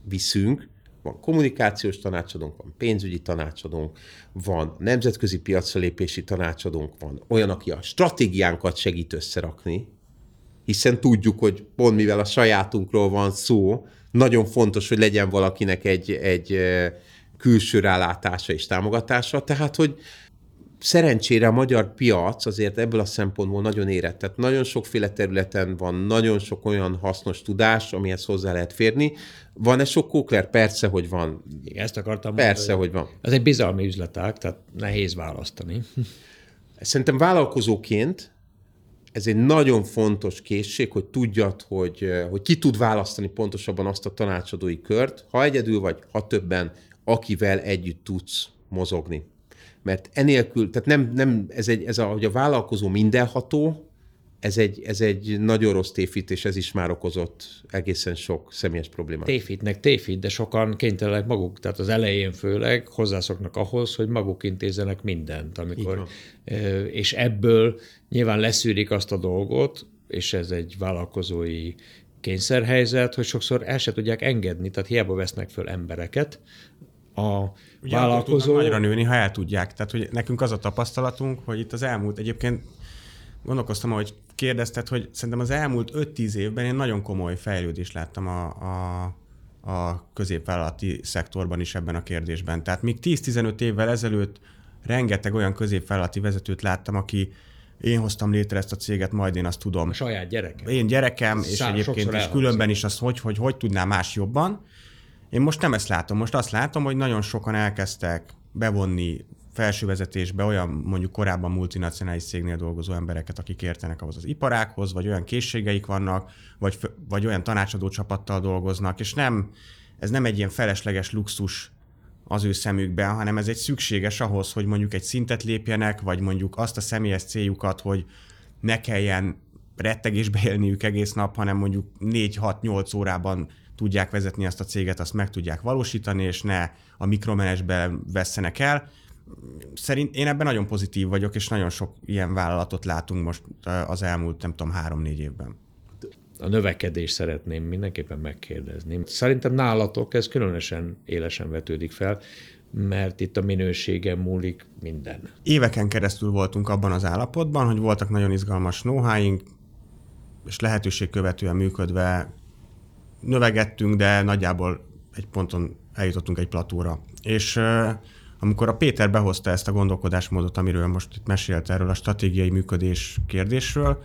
viszünk, van kommunikációs tanácsadónk, van pénzügyi tanácsadónk, van nemzetközi piacra lépési tanácsadónk, van olyan, aki a stratégiánkat segít összerakni, hiszen tudjuk, hogy pont mivel a sajátunkról van szó, nagyon fontos, hogy legyen valakinek egy, egy külső rálátása és támogatása, tehát, hogy szerencsére a magyar piac azért ebből a szempontból nagyon érett. Tehát nagyon sokféle területen van, nagyon sok olyan hasznos tudás, amihez hozzá lehet férni. Van-e sok kókler? Persze, hogy van. Igen, ezt akartam Persze, mondani, hogy van. Ez egy bizalmi üzletág, tehát nehéz választani. Szerintem vállalkozóként ez egy nagyon fontos készség, hogy tudjad, hogy, hogy ki tud választani pontosabban azt a tanácsadói kört, ha egyedül vagy, ha többen, akivel együtt tudsz mozogni. Mert enélkül, tehát nem, nem ez, egy, ez a, hogy a vállalkozó mindenható, ez egy, ez egy nagyon rossz tévhit, ez is már okozott egészen sok személyes problémát. Tévhitnek tévhit, de sokan kénytelenek maguk, tehát az elején főleg hozzászoknak ahhoz, hogy maguk intézenek mindent, amikor, és ebből nyilván leszűrik azt a dolgot, és ez egy vállalkozói kényszerhelyzet, hogy sokszor el se tudják engedni, tehát hiába vesznek föl embereket, a Ugye vállalkozó... nagyra nőni, ha el tudják. Tehát, hogy nekünk az a tapasztalatunk, hogy itt az elmúlt, egyébként gondolkoztam, hogy kérdezted, hogy szerintem az elmúlt 5-10 évben én nagyon komoly fejlődést láttam a, a, a középvállalati szektorban is ebben a kérdésben. Tehát még 10-15 évvel ezelőtt rengeteg olyan középvállalati vezetőt láttam, aki én hoztam létre ezt a céget, majd én azt tudom. A saját gyerekem. Én gyerekem, és egyébként is különben is azt, hogy, hogy hogy tudná más jobban. Én most nem ezt látom, most azt látom, hogy nagyon sokan elkezdtek bevonni felső vezetésbe olyan mondjuk korábban multinacionális cégnél dolgozó embereket, akik értenek ahhoz az iparákhoz, vagy olyan készségeik vannak, vagy, vagy olyan tanácsadó csapattal dolgoznak, és nem, ez nem egy ilyen felesleges luxus az ő szemükben, hanem ez egy szükséges ahhoz, hogy mondjuk egy szintet lépjenek, vagy mondjuk azt a személyes céljukat, hogy ne kelljen rettegésbe élniük egész nap, hanem mondjuk 4-6-8 órában tudják vezetni azt a céget, azt meg tudják valósítani, és ne a mikromenesbe vesszenek el. Szerint én ebben nagyon pozitív vagyok, és nagyon sok ilyen vállalatot látunk most az elmúlt, nem tudom, három-négy évben. A növekedés szeretném mindenképpen megkérdezni. Szerintem nálatok ez különösen élesen vetődik fel, mert itt a minőségen múlik minden. Éveken keresztül voltunk abban az állapotban, hogy voltak nagyon izgalmas know és lehetőség követően működve növegettünk, de nagyjából egy ponton eljutottunk egy platóra. És amikor a Péter behozta ezt a gondolkodásmódot, amiről most itt mesélt erről a stratégiai működés kérdésről,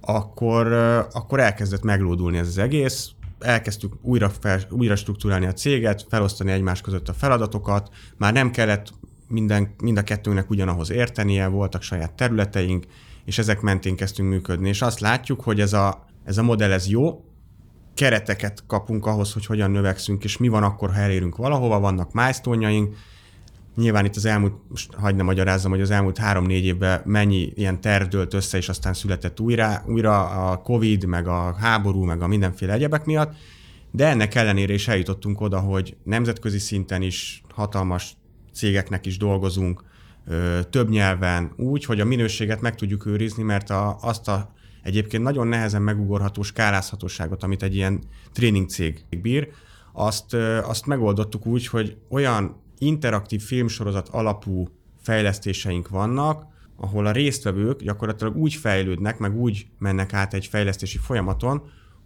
akkor, akkor elkezdett meglódulni ez az egész, elkezdtük újra, fel, újra struktúrálni a céget, felosztani egymás között a feladatokat, már nem kellett minden, mind a kettőnknek ugyanahoz értenie, voltak saját területeink, és ezek mentén kezdtünk működni, és azt látjuk, hogy ez a, ez a modell ez jó, kereteket kapunk ahhoz, hogy hogyan növekszünk, és mi van akkor, ha elérünk valahova, vannak milestone Nyilván itt az elmúlt, most hagyd ne magyarázzam, hogy az elmúlt három-négy évben mennyi ilyen terv dőlt össze, és aztán született újra, újra a Covid, meg a háború, meg a mindenféle egyebek miatt, de ennek ellenére is eljutottunk oda, hogy nemzetközi szinten is hatalmas cégeknek is dolgozunk, több nyelven, úgy, hogy a minőséget meg tudjuk őrizni, mert a, azt a egyébként nagyon nehezen megugorható skálázhatóságot, amit egy ilyen tréning cég bír, azt, azt megoldottuk úgy, hogy olyan interaktív filmsorozat alapú fejlesztéseink vannak, ahol a résztvevők gyakorlatilag úgy fejlődnek, meg úgy mennek át egy fejlesztési folyamaton,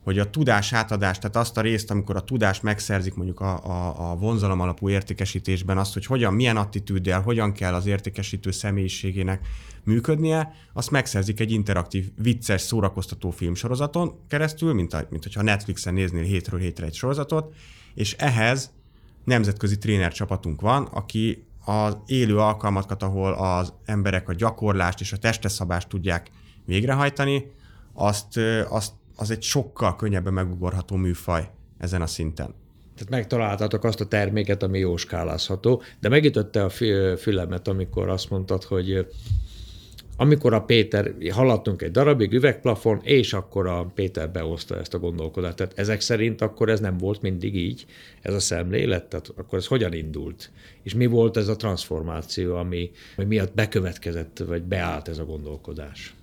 hogy a tudás átadás, tehát azt a részt, amikor a tudás megszerzik mondjuk a, a, a vonzalom alapú értékesítésben, azt, hogy hogyan, milyen attitűddel, hogyan kell az értékesítő személyiségének működnie, azt megszerzik egy interaktív, vicces, szórakoztató filmsorozaton keresztül, mint, a, mint hogyha Netflixen néznél hétről hétre egy sorozatot, és ehhez nemzetközi tréner csapatunk van, aki az élő alkalmakat, ahol az emberek a gyakorlást és a testeszabást tudják végrehajtani, azt, azt az egy sokkal könnyebben megugorható műfaj ezen a szinten. Tehát megtaláltatok azt a terméket, ami jó skálázható, de megütötte a fülemet, amikor azt mondtad, hogy amikor a Péter, haladtunk egy darabig, üvegplafon, és akkor a Péter behozta ezt a gondolkodást. Tehát ezek szerint akkor ez nem volt mindig így, ez a szemlélet, tehát akkor ez hogyan indult? És mi volt ez a transformáció, ami, ami miatt bekövetkezett, vagy beállt ez a gondolkodás?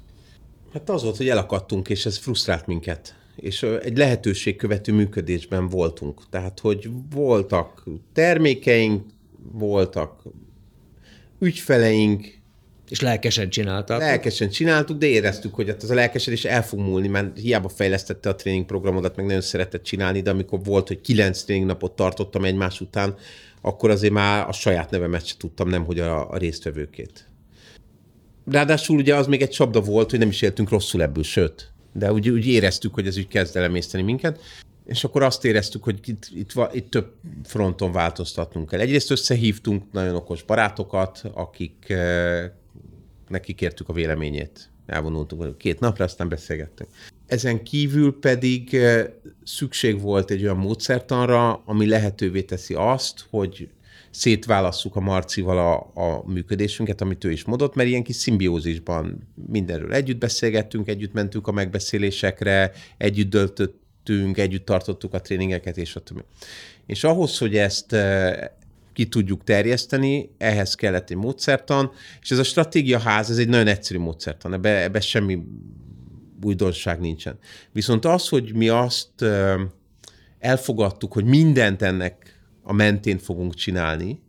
Hát az volt, hogy elakadtunk, és ez frusztrált minket. És egy lehetőségkövető működésben voltunk. Tehát, hogy voltak termékeink, voltak ügyfeleink, és lelkesen csináltak. Lelkesen csináltuk, de éreztük, hogy az a lelkesedés el fog múlni, mert hiába fejlesztette a tréningprogramodat, meg nagyon szeretett csinálni, de amikor volt, hogy kilenc tréningnapot tartottam egymás után, akkor azért már a saját nevemet se tudtam, nem hogy a, a résztvevőkét. Ráadásul ugye az még egy csapda volt, hogy nem is éltünk rosszul ebből, sőt. De úgy, úgy éreztük, hogy ez úgy kezd elemészteni minket. És akkor azt éreztük, hogy itt, itt, itt több fronton változtatnunk kell. Egyrészt összehívtunk nagyon okos barátokat, akik eh, nekik kértük a véleményét. Elvonultunk két napra, aztán beszélgettünk. Ezen kívül pedig eh, szükség volt egy olyan módszertanra, ami lehetővé teszi azt, hogy szétválasszuk a Marcival a, a működésünket, amit ő is mondott, mert ilyen kis szimbiózisban mindenről együtt beszélgettünk, együtt mentünk a megbeszélésekre, együtt döltöttünk, együtt tartottuk a tréningeket, és a többi. És ahhoz, hogy ezt eh, ki tudjuk terjeszteni, ehhez kellett egy módszertan, és ez a stratégiaház, ez egy nagyon egyszerű módszertan, ebbe, ebbe semmi újdonság nincsen. Viszont az, hogy mi azt eh, elfogadtuk, hogy mindent ennek a mentén fogunk csinálni,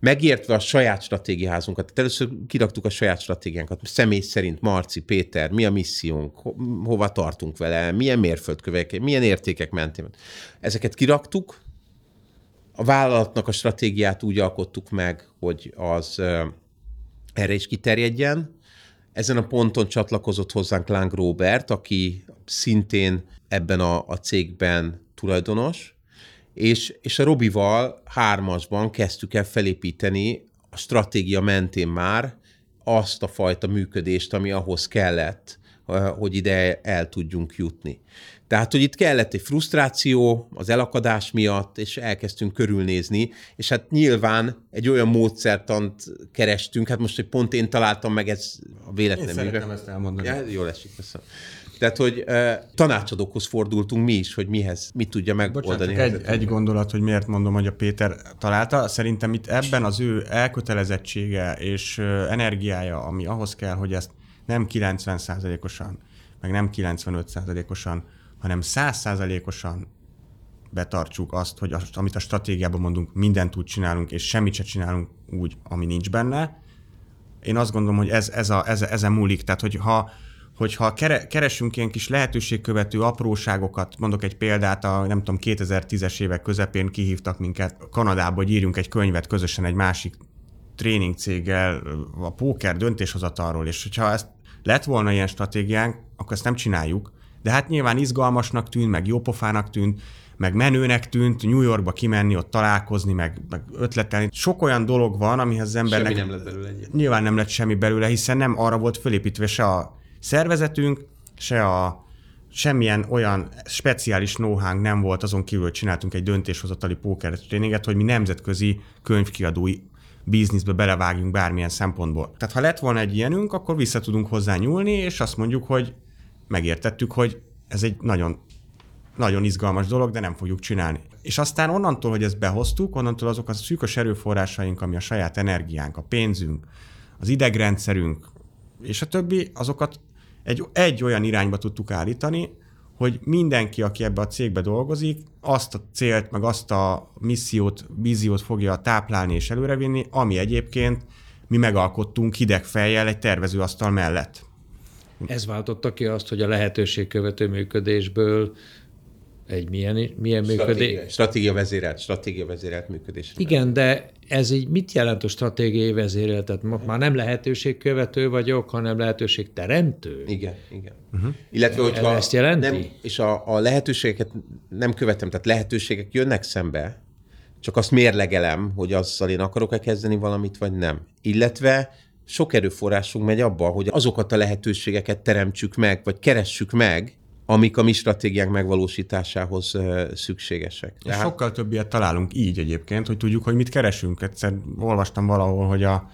megértve a saját stratégiaházunkat. Tehát először kiraktuk a saját stratégiánkat, személy szerint Marci, Péter, mi a missziónk, ho- hova tartunk vele, milyen mérföldkövek, milyen értékek mentén. Ezeket kiraktuk, a vállalatnak a stratégiát úgy alkottuk meg, hogy az erre is kiterjedjen. Ezen a ponton csatlakozott hozzánk Láng Robert, aki szintén ebben a, a cégben tulajdonos, és, és a Robival hármasban kezdtük el felépíteni a stratégia mentén már azt a fajta működést, ami ahhoz kellett, hogy ide el tudjunk jutni. Tehát, hogy itt kellett egy frusztráció az elakadás miatt, és elkezdtünk körülnézni, és hát nyilván egy olyan módszertant kerestünk, hát most, hogy pont én találtam meg ez a véletlen. Én szeretném ezt elmondani. Ja, jól esik, köszönöm. Tehát, hogy uh, tanácsadókhoz fordultunk mi is, hogy mihez, mit tudja megoldani. Bocsánat, egy, egy gondolat, hogy miért mondom, hogy a Péter találta. Szerintem itt ebben az ő elkötelezettsége és energiája, ami ahhoz kell, hogy ezt nem 90%-osan, meg nem 95%-osan, hanem 100%-osan betartsuk azt, hogy azt, amit a stratégiában mondunk, mindent úgy csinálunk, és semmit se csinálunk úgy, ami nincs benne. Én azt gondolom, hogy ez, ez a, ez, ezen múlik. Tehát, hogy ha hogyha keresünk ilyen kis lehetőségkövető apróságokat, mondok egy példát, a nem tudom, 2010-es évek közepén kihívtak minket Kanadába, hogy írjunk egy könyvet közösen egy másik tréning céggel a póker döntéshozatalról, és hogyha ezt lett volna ilyen stratégiánk, akkor ezt nem csináljuk, de hát nyilván izgalmasnak tűnt, meg jópofának tűnt, meg menőnek tűnt, New Yorkba kimenni, ott találkozni, meg, meg ötletelni. Sok olyan dolog van, amihez az embernek... Semmi nem lett belőle. Nyilván nem lett semmi belőle, hiszen nem arra volt fölépítve se a szervezetünk, se a semmilyen olyan speciális know nem volt, azon kívül, hogy csináltunk egy döntéshozatali póker tréninget, hogy mi nemzetközi könyvkiadói bizniszbe belevágjunk bármilyen szempontból. Tehát ha lett volna egy ilyenünk, akkor vissza tudunk hozzá nyúlni, és azt mondjuk, hogy megértettük, hogy ez egy nagyon, nagyon izgalmas dolog, de nem fogjuk csinálni. És aztán onnantól, hogy ezt behoztuk, onnantól azok a szűkös erőforrásaink, ami a saját energiánk, a pénzünk, az idegrendszerünk, és a többi, azokat egy, egy olyan irányba tudtuk állítani, hogy mindenki, aki ebbe a cégbe dolgozik, azt a célt, meg azt a missziót, víziót fogja táplálni és előrevinni, ami egyébként mi megalkottunk hideg fejjel egy tervezőasztal mellett. Ez váltotta ki azt, hogy a lehetőségkövető működésből egy milyen, milyen működés? stratégia vezérelt, stratégia vezérelt működés. Igen, de ez így mit jelent a stratégiai vezéreltet? Már nem lehetőségkövető vagyok, hanem lehetőségteremtő? Igen, igen. Uh-huh. Illetve, hogyha Ezt jelenti? Nem, és a, a lehetőségeket nem követem, tehát lehetőségek jönnek szembe, csak azt mérlegelem, hogy azzal én akarok-e kezdeni valamit, vagy nem. Illetve sok erőforrásunk megy abba, hogy azokat a lehetőségeket teremtsük meg, vagy keressük meg, amik a mi stratégiánk megvalósításához szükségesek. És sokkal több ilyet találunk így egyébként, hogy tudjuk, hogy mit keresünk. Egyszer olvastam valahol, hogy, a,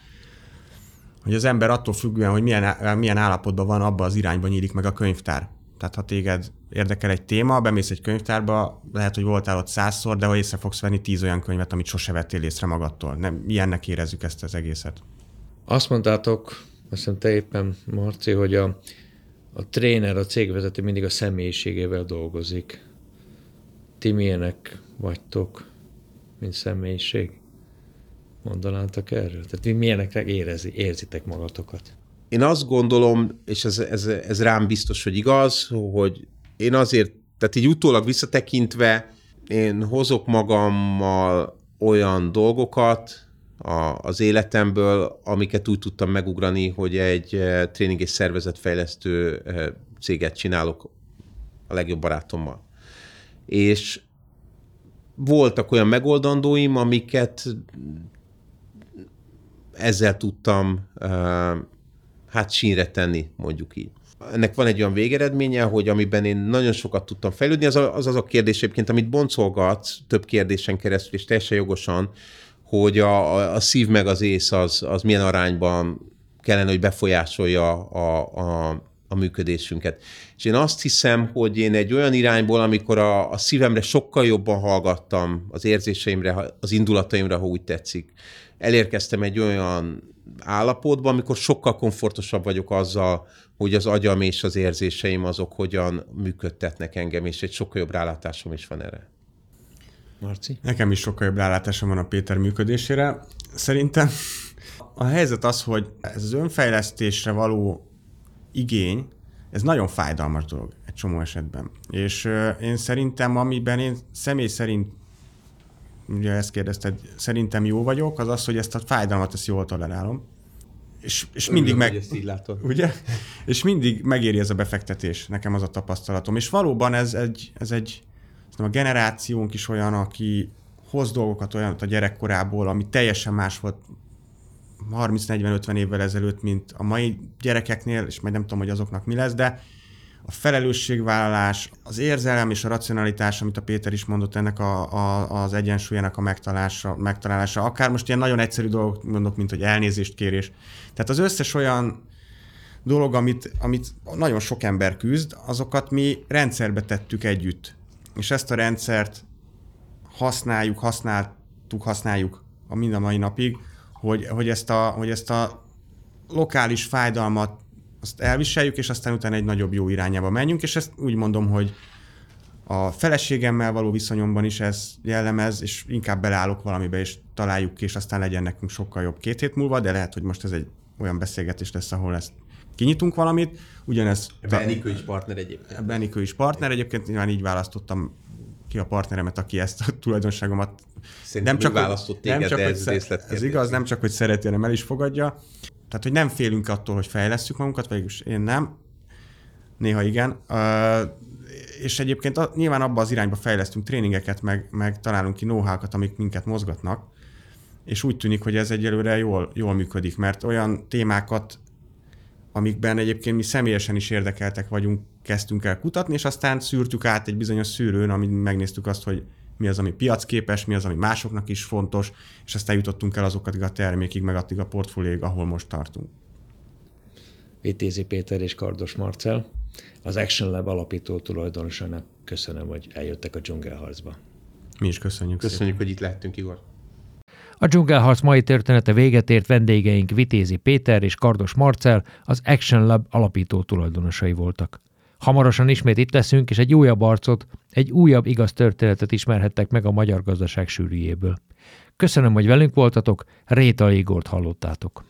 hogy az ember attól függően, hogy milyen, milyen állapotban van, abba az irányba nyílik meg a könyvtár. Tehát ha téged érdekel egy téma, bemész egy könyvtárba, lehet, hogy voltál ott százszor, de ha észre fogsz venni tíz olyan könyvet, amit sose vettél észre magadtól. Nem, ilyennek érezzük ezt az egészet. Azt mondtátok, azt hiszem te éppen, Marci, hogy a, a tréner, a cégvezető mindig a személyiségével dolgozik. Ti milyenek vagytok, mint személyiség? Mondanátok erről? Tehát ti milyenekre érezi, érzitek magatokat? Én azt gondolom, és ez, ez, ez rám biztos, hogy igaz, hogy én azért, tehát így utólag visszatekintve, én hozok magammal olyan dolgokat a, az életemből, amiket úgy tudtam megugrani, hogy egy eh, tréning és szervezetfejlesztő eh, céget csinálok a legjobb barátommal. És voltak olyan megoldandóim, amiket ezzel tudtam uh, hát sínre tenni, mondjuk így. Ennek van egy olyan végeredménye, hogy amiben én nagyon sokat tudtam fejlődni, az az, az a kérdés egyébként, amit boncolgatsz több kérdésen keresztül, és teljesen jogosan, hogy a, a, szív meg az ész az, az milyen arányban kellene, hogy befolyásolja a, a, a működésünket. És én azt hiszem, hogy én egy olyan irányból, amikor a, a szívemre sokkal jobban hallgattam, az érzéseimre, az indulataimra, ha úgy tetszik, elérkeztem egy olyan állapotba, amikor sokkal komfortosabb vagyok azzal, hogy az agyam és az érzéseim azok hogyan működtetnek engem, és egy sokkal jobb rálátásom is van erre. Marci? Nekem is sokkal jobb rálátásom van a Péter működésére. Szerintem a helyzet az, hogy ez az önfejlesztésre való igény, ez nagyon fájdalmas dolog egy csomó esetben. És én szerintem, amiben én személy szerint ugye ezt kérdezted, szerintem jó vagyok, az az, hogy ezt a fájdalmat ezt jól tolerálom. És, és mindig meg... ezt így látod. Ugye? És mindig megéri ez a befektetés, nekem az a tapasztalatom. És valóban ez egy, ez egy a generációnk is olyan, aki hoz dolgokat olyan a gyerekkorából, ami teljesen más volt 30-40-50 évvel ezelőtt, mint a mai gyerekeknél, és majd nem tudom, hogy azoknak mi lesz, de a felelősségvállalás, az érzelem és a racionalitás, amit a Péter is mondott, ennek a, a, az egyensúlyának a megtalálása, megtalálása. Akár most ilyen nagyon egyszerű dolgok mondok, mint hogy elnézést kérés. Tehát az összes olyan dolog, amit, amit nagyon sok ember küzd, azokat mi rendszerbe tettük együtt. És ezt a rendszert használjuk, használtuk, használjuk a mind a mai napig, hogy, hogy, ezt a, hogy ezt a lokális fájdalmat azt elviseljük, és aztán utána egy nagyobb jó irányába menjünk, és ezt úgy mondom, hogy a feleségemmel való viszonyomban is ez jellemez, és inkább beleállok valamibe, és találjuk ki, és aztán legyen nekünk sokkal jobb két hét múlva, de lehet, hogy most ez egy olyan beszélgetés lesz, ahol ezt kinyitunk valamit. Ugyanez... Benikő is partner egyébként. Benikő is partner, egyébként nyilván így választottam ki a partneremet, aki ezt a tulajdonságomat Szerintem nem csak választott téged, nem csak, de ez, ez, ez igaz, nem csak, hogy szereti, hanem el is fogadja. Tehát, hogy nem félünk attól, hogy fejlesztjük magunkat, vagyis én nem. Néha igen. Uh, és egyébként a, nyilván abba az irányba fejlesztünk tréningeket, meg, meg találunk ki know amik minket mozgatnak, és úgy tűnik, hogy ez egyelőre jól, jól működik, mert olyan témákat, amikben egyébként mi személyesen is érdekeltek vagyunk, kezdtünk el kutatni, és aztán szűrtük át egy bizonyos szűrőn, amit megnéztük azt, hogy mi az, ami piacképes, mi az, ami másoknak is fontos, és aztán jutottunk el azokat a termékig, meg addig a portfólióig, ahol most tartunk. Vitézi Péter és Kardos Marcel, az Action Lab alapító tulajdonosának köszönöm, hogy eljöttek a dzsungelharcba. Mi is köszönjük. Köszönjük, szépen. hogy itt lehettünk, Igor. A dzsungelharc mai története véget ért vendégeink Vitézi Péter és Kardos Marcel, az Action Lab alapító tulajdonosai voltak. Hamarosan ismét itt leszünk, és egy újabb arcot, egy újabb igaz történetet ismerhettek meg a magyar gazdaság sűrűjéből. Köszönöm, hogy velünk voltatok, Réta Igort hallottátok.